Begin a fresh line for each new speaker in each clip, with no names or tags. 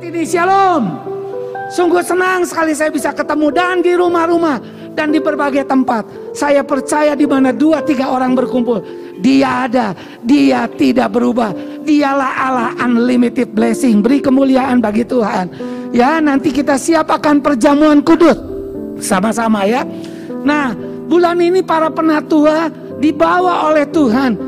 Ini shalom. Sungguh senang sekali saya bisa ketemu dan di rumah-rumah dan di berbagai tempat. Saya percaya di mana dua tiga orang berkumpul. Dia ada, dia tidak berubah. Dialah Allah unlimited blessing. Beri kemuliaan bagi Tuhan. Ya nanti kita siap akan perjamuan kudus. Sama-sama ya. Nah bulan ini para penatua dibawa oleh Tuhan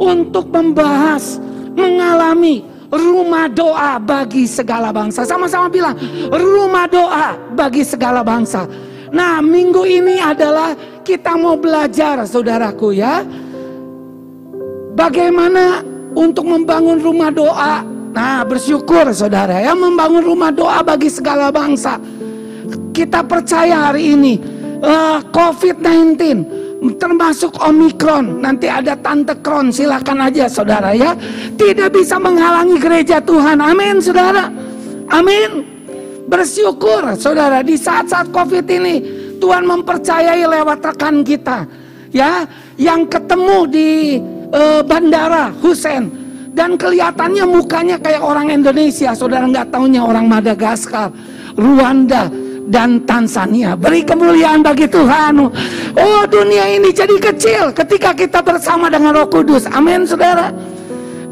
untuk membahas, mengalami rumah doa bagi segala bangsa. Sama-sama bilang, rumah doa bagi segala bangsa. Nah, minggu ini adalah kita mau belajar, saudaraku ya. Bagaimana untuk membangun rumah doa. Nah, bersyukur saudara ya, membangun rumah doa bagi segala bangsa. Kita percaya hari ini, uh, COVID-19 termasuk Omikron. Nanti ada Tante Kron, silakan aja saudara ya. Tidak bisa menghalangi gereja Tuhan. Amin saudara. Amin. Bersyukur saudara di saat-saat Covid ini Tuhan mempercayai lewat rekan kita. Ya, yang ketemu di uh, bandara Husen dan kelihatannya mukanya kayak orang Indonesia, saudara nggak taunya orang Madagaskar, Rwanda, dan Tanzania. Beri kemuliaan bagi Tuhan. Oh dunia ini jadi kecil ketika kita bersama dengan Roh Kudus. Amin saudara.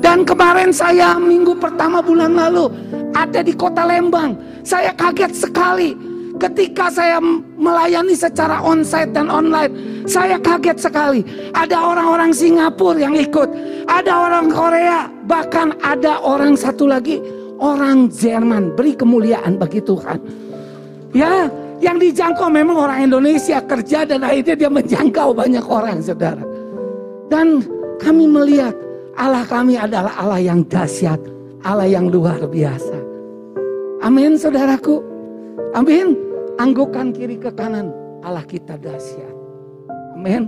Dan kemarin saya minggu pertama bulan lalu ada di kota Lembang. Saya kaget sekali ketika saya melayani secara onsite dan online. Saya kaget sekali. Ada orang-orang Singapura yang ikut. Ada orang Korea. Bahkan ada orang satu lagi. Orang Jerman. Beri kemuliaan bagi Tuhan. Ya, yang dijangkau memang orang Indonesia kerja dan akhirnya dia menjangkau banyak orang, saudara. Dan kami melihat Allah kami adalah Allah yang dahsyat, Allah yang luar biasa. Amin, saudaraku. Amin. Anggukan kiri ke kanan, Allah kita dahsyat. Amin.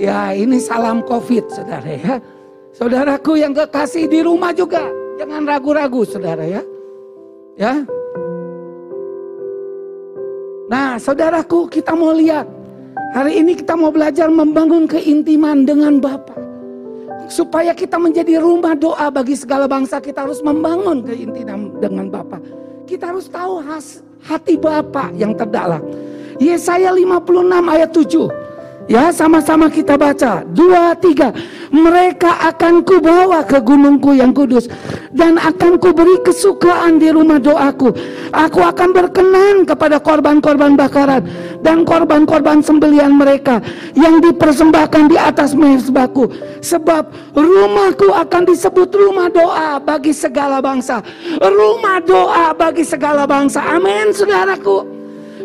Ya, ini salam Covid, saudara ya. Saudaraku yang kekasih di rumah juga, jangan ragu-ragu, saudara ya. Ya, Nah, saudaraku, kita mau lihat. Hari ini kita mau belajar membangun keintiman dengan Bapa. Supaya kita menjadi rumah doa bagi segala bangsa, kita harus membangun keintiman dengan Bapa. Kita harus tahu has, hati Bapa yang terdalam. Yesaya 56 ayat 7. Ya sama-sama kita baca. Dua, tiga. Mereka akan kubawa ke gunungku yang kudus. Dan akan kuberi kesukaan di rumah doaku. Aku akan berkenan kepada korban-korban bakaran. Dan korban-korban sembelian mereka. Yang dipersembahkan di atas mezbahku. Sebab rumahku akan disebut rumah doa bagi segala bangsa. Rumah doa bagi segala bangsa. Amin saudaraku.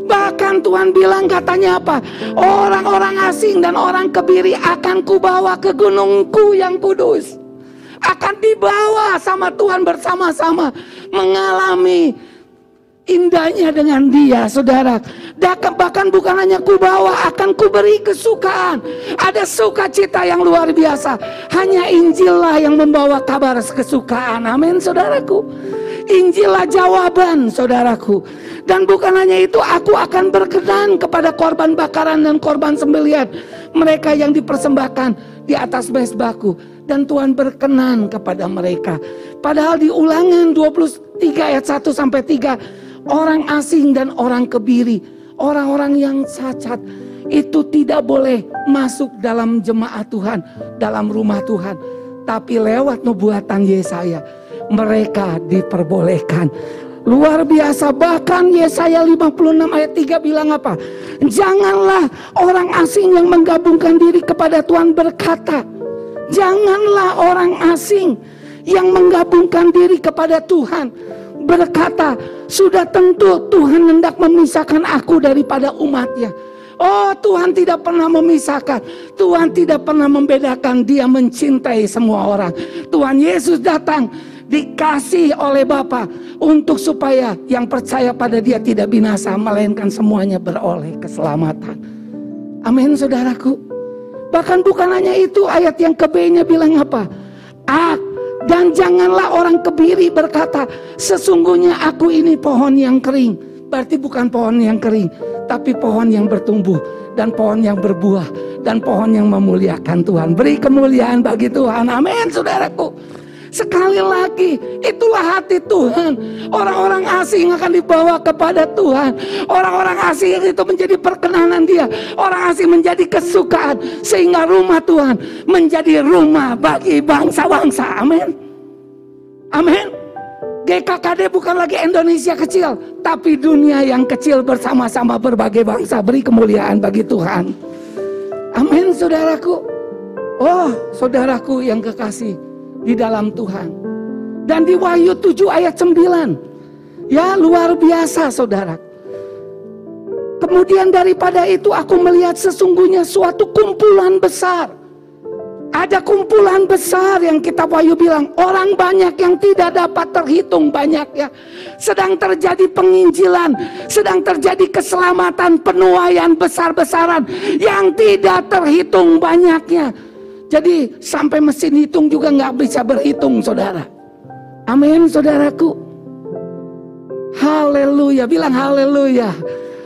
Bahkan Tuhan bilang katanya apa? Orang-orang asing dan orang kebiri akan kubawa ke gunungku yang kudus. Akan dibawa sama Tuhan bersama-sama mengalami indahnya dengan dia saudara. Bahkan bukan hanya kubawa akan kuberi kesukaan. Ada sukacita yang luar biasa. Hanya Injil lah yang membawa kabar kesukaan. Amin saudaraku Injil lah jawaban saudaraku dan bukan hanya itu, aku akan berkenan kepada korban bakaran dan korban sembelian mereka yang dipersembahkan di atas mesbahku dan Tuhan berkenan kepada mereka. Padahal di Ulangan 23 ayat 1 sampai 3 orang asing dan orang kebiri, orang-orang yang cacat itu tidak boleh masuk dalam jemaat Tuhan, dalam rumah Tuhan. Tapi lewat nubuatan Yesaya mereka diperbolehkan Luar biasa bahkan Yesaya 56 ayat 3 bilang apa? Janganlah orang asing yang menggabungkan diri kepada Tuhan berkata. Janganlah orang asing yang menggabungkan diri kepada Tuhan berkata, sudah tentu Tuhan hendak memisahkan aku daripada umatnya. Oh Tuhan tidak pernah memisahkan Tuhan tidak pernah membedakan Dia mencintai semua orang Tuhan Yesus datang dikasih oleh Bapa untuk supaya yang percaya pada Dia tidak binasa melainkan semuanya beroleh keselamatan. Amin saudaraku. Bahkan bukan hanya itu ayat yang kebenya bilang apa? Ah, dan janganlah orang kebiri berkata, sesungguhnya aku ini pohon yang kering. Berarti bukan pohon yang kering, tapi pohon yang bertumbuh dan pohon yang berbuah dan pohon yang memuliakan Tuhan. Beri kemuliaan bagi Tuhan. Amin, saudaraku. Sekali lagi, itulah hati Tuhan. Orang-orang asing akan dibawa kepada Tuhan. Orang-orang asing itu menjadi perkenanan dia. Orang asing menjadi kesukaan. Sehingga rumah Tuhan menjadi rumah bagi bangsa-bangsa. Amin. Amin. GKKD bukan lagi Indonesia kecil, tapi dunia yang kecil bersama-sama berbagai bangsa beri kemuliaan bagi Tuhan. Amin, saudaraku. Oh, saudaraku yang kekasih di dalam Tuhan. Dan di Wahyu 7 ayat 9. Ya luar biasa saudara. Kemudian daripada itu aku melihat sesungguhnya suatu kumpulan besar. Ada kumpulan besar yang kita Wahyu bilang orang banyak yang tidak dapat terhitung banyaknya. Sedang terjadi penginjilan, sedang terjadi keselamatan, penuaian besar-besaran yang tidak terhitung banyaknya. Jadi sampai mesin hitung juga nggak bisa berhitung saudara. Amin saudaraku. Haleluya, bilang haleluya.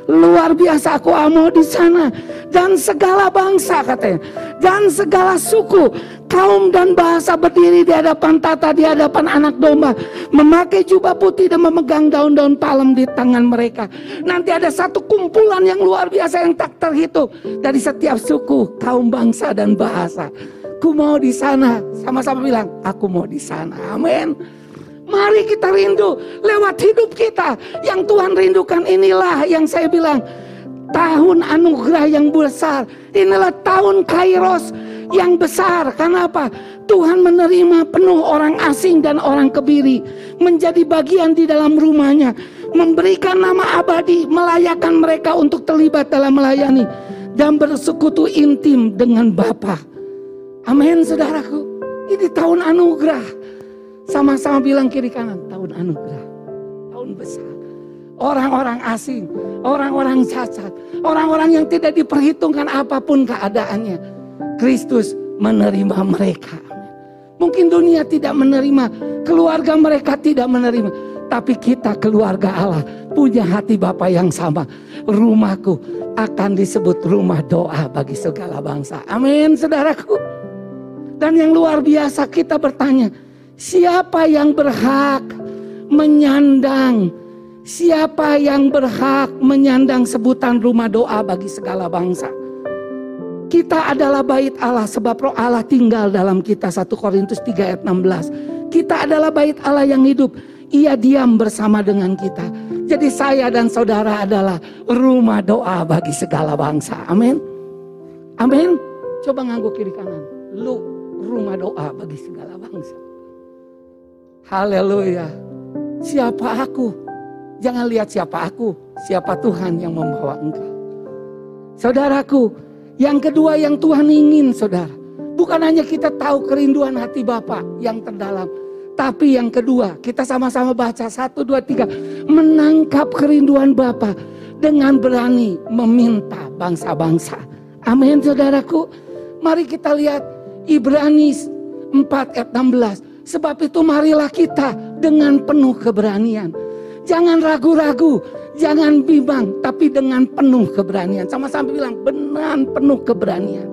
Luar biasa aku amo di sana dan segala bangsa katanya dan segala suku kaum dan bahasa berdiri di hadapan tata di hadapan anak domba. Memakai jubah putih dan memegang daun-daun palem di tangan mereka. Nanti ada satu kumpulan yang luar biasa yang tak terhitung. Dari setiap suku kaum bangsa dan bahasa. Aku mau di sana. Sama-sama bilang aku mau di sana. Amin. Mari kita rindu lewat hidup kita. Yang Tuhan rindukan inilah yang saya bilang. Tahun anugerah yang besar. Inilah tahun kairos yang besar. Karena apa? Tuhan menerima penuh orang asing dan orang kebiri. Menjadi bagian di dalam rumahnya. Memberikan nama abadi. Melayakan mereka untuk terlibat dalam melayani. Dan bersekutu intim dengan Bapa. Amin saudaraku. Ini tahun anugerah. Sama-sama bilang kiri kanan, tahun anugerah, tahun besar. Orang-orang asing, orang-orang cacat, orang-orang yang tidak diperhitungkan apa pun keadaannya. Kristus menerima mereka. Mungkin dunia tidak menerima, keluarga mereka tidak menerima. Tapi kita keluarga Allah punya hati Bapa yang sama. Rumahku akan disebut rumah doa bagi segala bangsa. Amin saudaraku. Dan yang luar biasa kita bertanya, Siapa yang berhak menyandang? Siapa yang berhak menyandang sebutan rumah doa bagi segala bangsa? Kita adalah bait Allah sebab roh Allah tinggal dalam kita 1 Korintus 3 ayat 16. Kita adalah bait Allah yang hidup. Ia diam bersama dengan kita. Jadi saya dan saudara adalah rumah doa bagi segala bangsa. Amin. Amin. Coba ngangguk kiri kanan. Lu rumah doa bagi segala bangsa. Haleluya. Siapa aku? Jangan lihat siapa aku, siapa Tuhan yang membawa engkau. Saudaraku, yang kedua yang Tuhan ingin saudara. Bukan hanya kita tahu kerinduan hati Bapa yang terdalam. Tapi yang kedua, kita sama-sama baca satu, dua, tiga. Menangkap kerinduan Bapa dengan berani meminta bangsa-bangsa. Amin saudaraku. Mari kita lihat Ibrani 4 ayat 16. Sebab itu marilah kita dengan penuh keberanian. Jangan ragu-ragu, jangan bimbang, tapi dengan penuh keberanian. Sama-sama bilang, dengan penuh keberanian.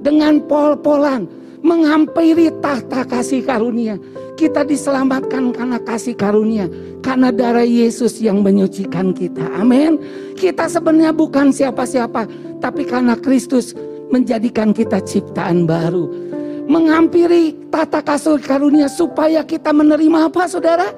Dengan pol-polan, menghampiri tahta kasih karunia. Kita diselamatkan karena kasih karunia. Karena darah Yesus yang menyucikan kita. Amin. Kita sebenarnya bukan siapa-siapa. Tapi karena Kristus menjadikan kita ciptaan baru menghampiri tata kasih karunia supaya kita menerima apa saudara?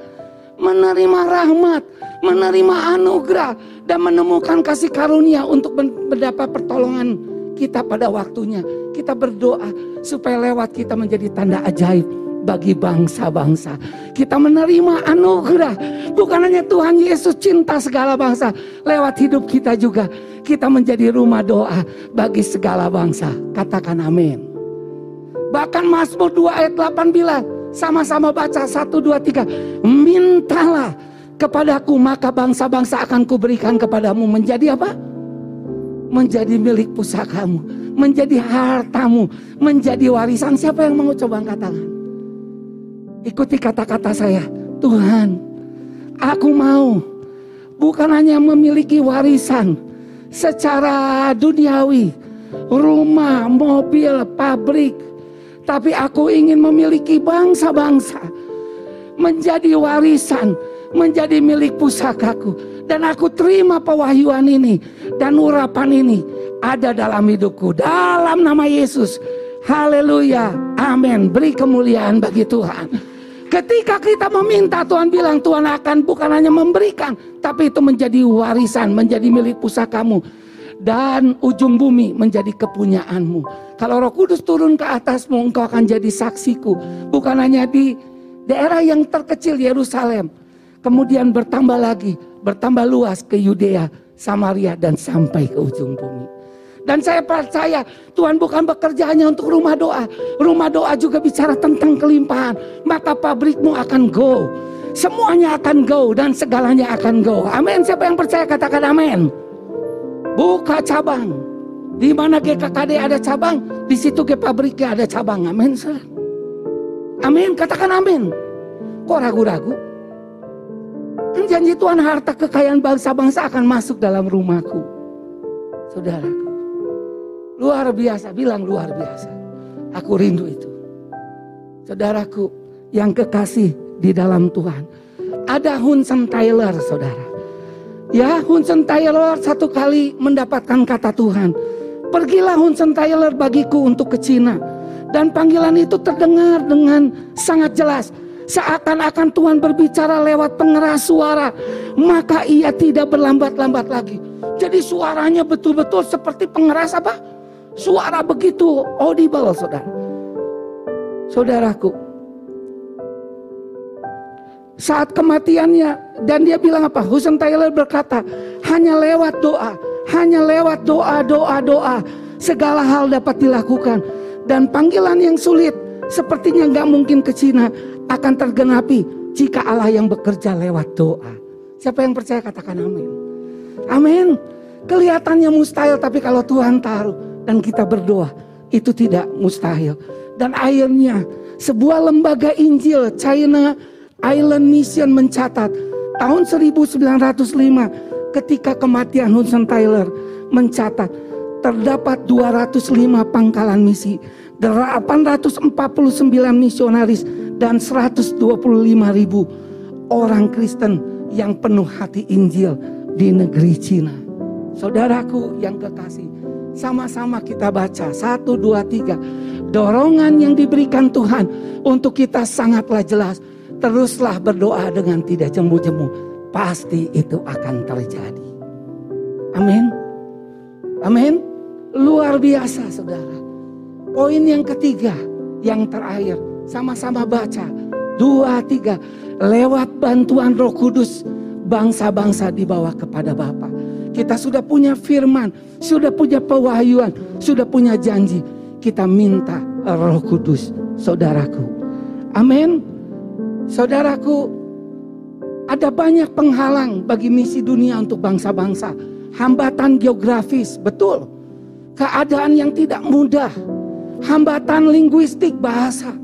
Menerima rahmat, menerima anugerah dan menemukan kasih karunia untuk mendapat pertolongan kita pada waktunya. Kita berdoa supaya lewat kita menjadi tanda ajaib bagi bangsa-bangsa. Kita menerima anugerah. Bukan hanya Tuhan Yesus cinta segala bangsa. Lewat hidup kita juga. Kita menjadi rumah doa bagi segala bangsa. Katakan amin. Bahkan Mazmur 2 ayat 8 bilang, sama-sama baca 1 2 3. Mintalah kepadaku maka bangsa-bangsa akan kuberikan kepadamu menjadi apa? Menjadi milik pusakamu, menjadi hartamu, menjadi warisan. Siapa yang mau coba angkat tangan? Ikuti kata-kata saya. Tuhan, aku mau bukan hanya memiliki warisan secara duniawi, rumah, mobil, pabrik, Tapi aku ingin memiliki bangsa-bangsa. Menjadi warisan, menjadi milik pusakaku. Dan aku terima pewahyuan ini dan urapan ini ada dalam hidupku. Dalam nama Yesus. Haleluya. Amin. Beri kemuliaan bagi Tuhan. Ketika kita meminta Tuhan bilang Tuhan akan bukan hanya memberikan. Tapi itu menjadi warisan, menjadi milik pusakamu. Dan ujung bumi menjadi kepunyaanmu. Kalau roh kudus turun ke atasmu engkau akan jadi saksiku. Bukan hanya di daerah yang terkecil Yerusalem kemudian bertambah lagi, bertambah luas ke Yudea, Samaria dan sampai ke ujung bumi. Dan saya percaya Tuhan bukan bekerja hanya untuk rumah doa. Rumah doa juga bicara tentang kelimpahan. Maka pabrikmu akan go. Semuanya akan go dan segalanya akan go. Amin. Siapa yang percaya katakan amin. Buka cabang. Di mana GKKD ada cabang, di situ ke pabriknya ada cabang. Amin. Amin. Katakan amin. Kok ragu-ragu? Janji Tuhan harta kekayaan bangsa-bangsa akan masuk dalam rumahku. Saudaraku. Luar biasa, bilang luar biasa. Aku rindu itu. Saudaraku yang kekasih di dalam Tuhan. Ada Hunsen Taylor saudara. Ya Hunsen Taylor satu kali mendapatkan kata Tuhan. Pergilah Hunsen Taylor bagiku untuk ke Cina. Dan panggilan itu terdengar dengan sangat jelas Seakan-akan Tuhan berbicara lewat pengeras suara. Maka ia tidak berlambat-lambat lagi. Jadi suaranya betul-betul seperti pengeras apa? Suara begitu audible saudara. Saudaraku. Saat kematiannya dan dia bilang apa? Hussein Taylor berkata, hanya lewat doa, hanya lewat doa, doa, doa, segala hal dapat dilakukan. Dan panggilan yang sulit sepertinya nggak mungkin ke Cina akan tergenapi jika Allah yang bekerja lewat doa. Siapa yang percaya katakan amin. Amin. Kelihatannya mustahil tapi kalau Tuhan taruh dan kita berdoa itu tidak mustahil. Dan akhirnya sebuah lembaga Injil China Island Mission mencatat tahun 1905 ketika kematian Hudson Taylor mencatat terdapat 205 pangkalan misi, 849 misionaris dan 125 ribu orang Kristen yang penuh hati Injil di negeri Cina. Saudaraku yang kekasih, sama-sama kita baca satu dua tiga dorongan yang diberikan Tuhan untuk kita sangatlah jelas. Teruslah berdoa dengan tidak jemu-jemu, pasti itu akan terjadi. Amin. Amin. Luar biasa, saudara. Poin yang ketiga, yang terakhir, sama-sama baca. Dua, tiga. Lewat bantuan roh kudus. Bangsa-bangsa dibawa kepada Bapa. Kita sudah punya firman. Sudah punya pewahyuan. Sudah punya janji. Kita minta roh kudus. Saudaraku. Amin. Saudaraku. Ada banyak penghalang bagi misi dunia untuk bangsa-bangsa. Hambatan geografis. Betul. Keadaan yang tidak mudah. Hambatan linguistik bahasa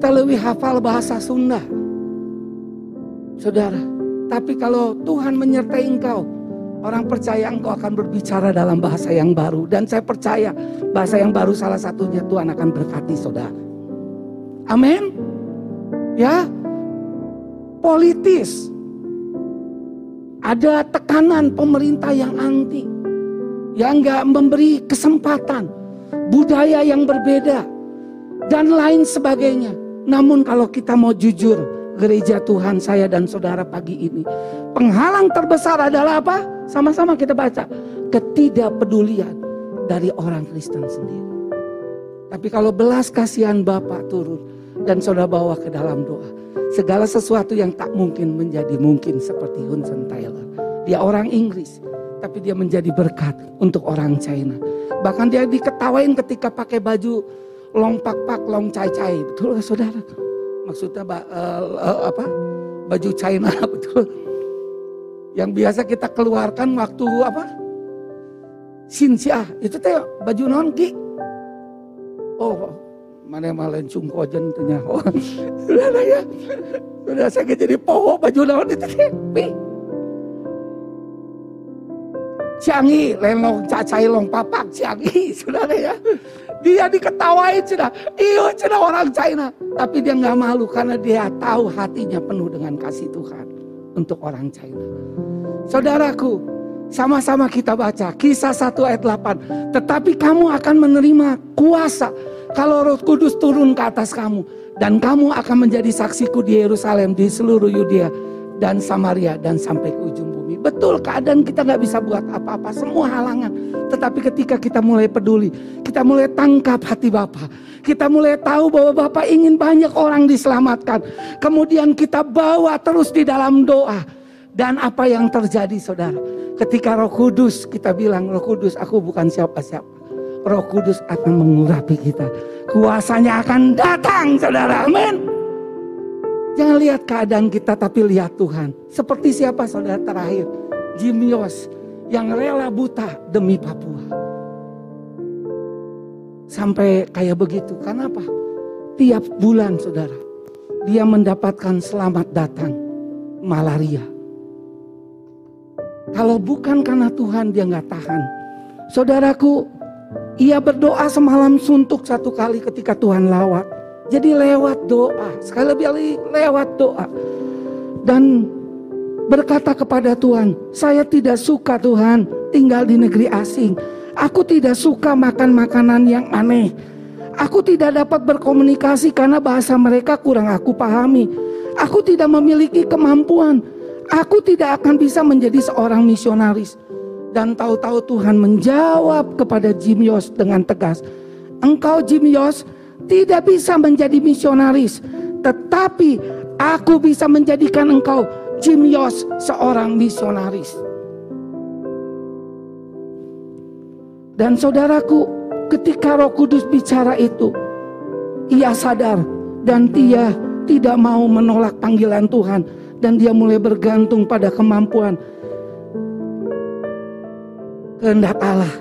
kita lebih hafal bahasa Sunda. Saudara, tapi kalau Tuhan menyertai engkau, orang percaya engkau akan berbicara dalam bahasa yang baru. Dan saya percaya bahasa yang baru salah satunya Tuhan akan berkati saudara. Amin. Ya, politis. Ada tekanan pemerintah yang anti. Yang nggak memberi kesempatan. Budaya yang berbeda. Dan lain sebagainya. Namun kalau kita mau jujur, gereja Tuhan saya dan saudara pagi ini. Penghalang terbesar adalah apa? Sama-sama kita baca. Ketidakpedulian dari orang Kristen sendiri. Tapi kalau belas kasihan Bapak turun dan saudara bawa ke dalam doa. Segala sesuatu yang tak mungkin menjadi mungkin seperti Hudson Taylor. Dia orang Inggris, tapi dia menjadi berkat untuk orang China. Bahkan dia diketawain ketika pakai baju long pak pak long cai cai betul gak saudara. Maksudnya uh, uh, apa? Baju China betul. Yang biasa kita keluarkan waktu apa? Sinsia itu teh baju non ki oh mana malen cungkojen tanya oh sudah ya. Sudah saya jadi poho baju non itu teh Ciangi, lelong cacai long papak Ciangi, saudara ya. Dia diketawain sudah, iyo sudah orang China. Tapi dia nggak malu karena dia tahu hatinya penuh dengan kasih Tuhan untuk orang China. Saudaraku, sama-sama kita baca kisah 1 ayat 8. Tetapi kamu akan menerima kuasa kalau roh kudus turun ke atas kamu. Dan kamu akan menjadi saksiku di Yerusalem, di seluruh Yudea dan Samaria dan sampai ke ujung Betul keadaan kita nggak bisa buat apa-apa, semua halangan. Tetapi ketika kita mulai peduli, kita mulai tangkap hati Bapak. Kita mulai tahu bahwa Bapak ingin banyak orang diselamatkan. Kemudian kita bawa terus di dalam doa. Dan apa yang terjadi saudara? Ketika roh kudus kita bilang roh kudus aku bukan siapa-siapa. Roh kudus akan mengurapi kita. Kuasanya akan datang saudara. Amin. Jangan lihat keadaan kita tapi lihat Tuhan. Seperti siapa saudara terakhir? Jim Yos yang rela buta demi Papua. Sampai kayak begitu. Kenapa? Tiap bulan saudara. Dia mendapatkan selamat datang malaria. Kalau bukan karena Tuhan dia nggak tahan. Saudaraku, ia berdoa semalam suntuk satu kali ketika Tuhan lawat. Jadi lewat doa, sekali lagi lewat doa. Dan berkata kepada Tuhan, saya tidak suka Tuhan tinggal di negeri asing. Aku tidak suka makan makanan yang aneh. Aku tidak dapat berkomunikasi karena bahasa mereka kurang aku pahami. Aku tidak memiliki kemampuan. Aku tidak akan bisa menjadi seorang misionaris. Dan tahu-tahu Tuhan menjawab kepada Jim Yos dengan tegas. Engkau Jim Yos tidak bisa menjadi misionaris, tetapi aku bisa menjadikan engkau Jim Yos seorang misionaris. Dan saudaraku, ketika Roh Kudus bicara itu, ia sadar dan dia tidak mau menolak panggilan Tuhan dan dia mulai bergantung pada kemampuan kehendak Allah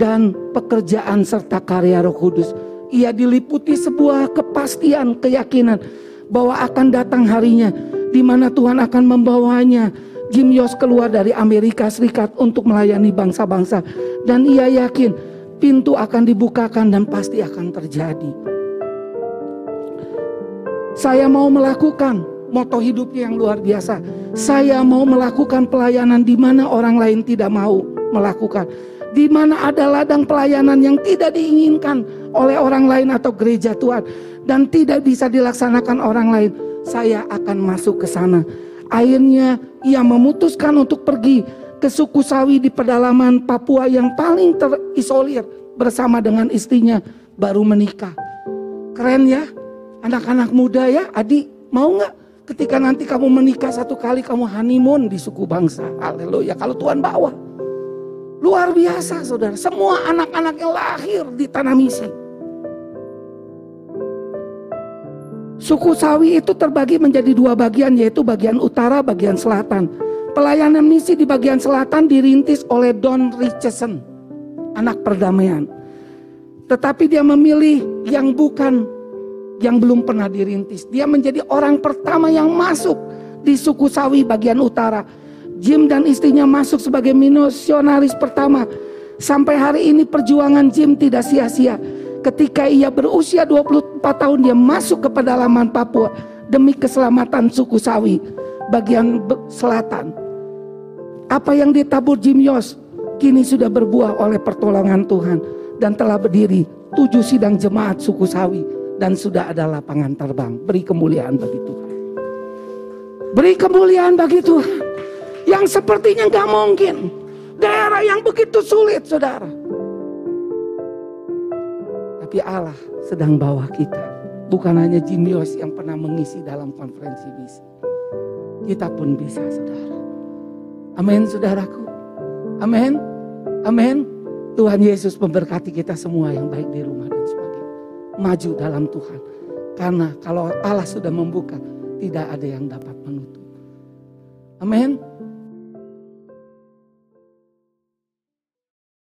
dan pekerjaan serta karya Roh Kudus ia diliputi sebuah kepastian, keyakinan bahwa akan datang harinya di mana Tuhan akan membawanya Jim Yos keluar dari Amerika Serikat untuk melayani bangsa-bangsa dan ia yakin pintu akan dibukakan dan pasti akan terjadi. Saya mau melakukan moto hidupnya yang luar biasa. Saya mau melakukan pelayanan di mana orang lain tidak mau melakukan di mana ada ladang pelayanan yang tidak diinginkan oleh orang lain atau gereja Tuhan dan tidak bisa dilaksanakan orang lain, saya akan masuk ke sana. Akhirnya ia memutuskan untuk pergi ke suku Sawi di pedalaman Papua yang paling terisolir bersama dengan istrinya baru menikah. Keren ya, anak-anak muda ya, adik mau nggak ketika nanti kamu menikah satu kali kamu honeymoon di suku bangsa. Haleluya, kalau Tuhan bawa. Luar biasa saudara. Semua anak-anak yang lahir di tanah misi. Suku Sawi itu terbagi menjadi dua bagian yaitu bagian utara, bagian selatan. Pelayanan misi di bagian selatan dirintis oleh Don Richardson, anak perdamaian. Tetapi dia memilih yang bukan yang belum pernah dirintis. Dia menjadi orang pertama yang masuk di suku Sawi bagian utara Jim dan istrinya masuk sebagai misionaris pertama. Sampai hari ini perjuangan Jim tidak sia-sia. Ketika ia berusia 24 tahun dia masuk ke pedalaman Papua demi keselamatan suku Sawi bagian selatan. Apa yang ditabur Jim Yos kini sudah berbuah oleh pertolongan Tuhan dan telah berdiri tujuh sidang jemaat suku Sawi dan sudah ada lapangan terbang. Beri kemuliaan bagi Tuhan. Beri kemuliaan bagi Tuhan yang sepertinya nggak mungkin. Daerah yang begitu sulit, saudara. Tapi Allah sedang bawa kita. Bukan hanya Jimios yang pernah mengisi dalam konferensi misi. Kita pun bisa, saudara. Amin, saudaraku. Amin. Amin. Tuhan Yesus memberkati kita semua yang baik di rumah dan sebagainya. Maju dalam Tuhan. Karena kalau Allah sudah membuka, tidak ada yang dapat menutup. Amin.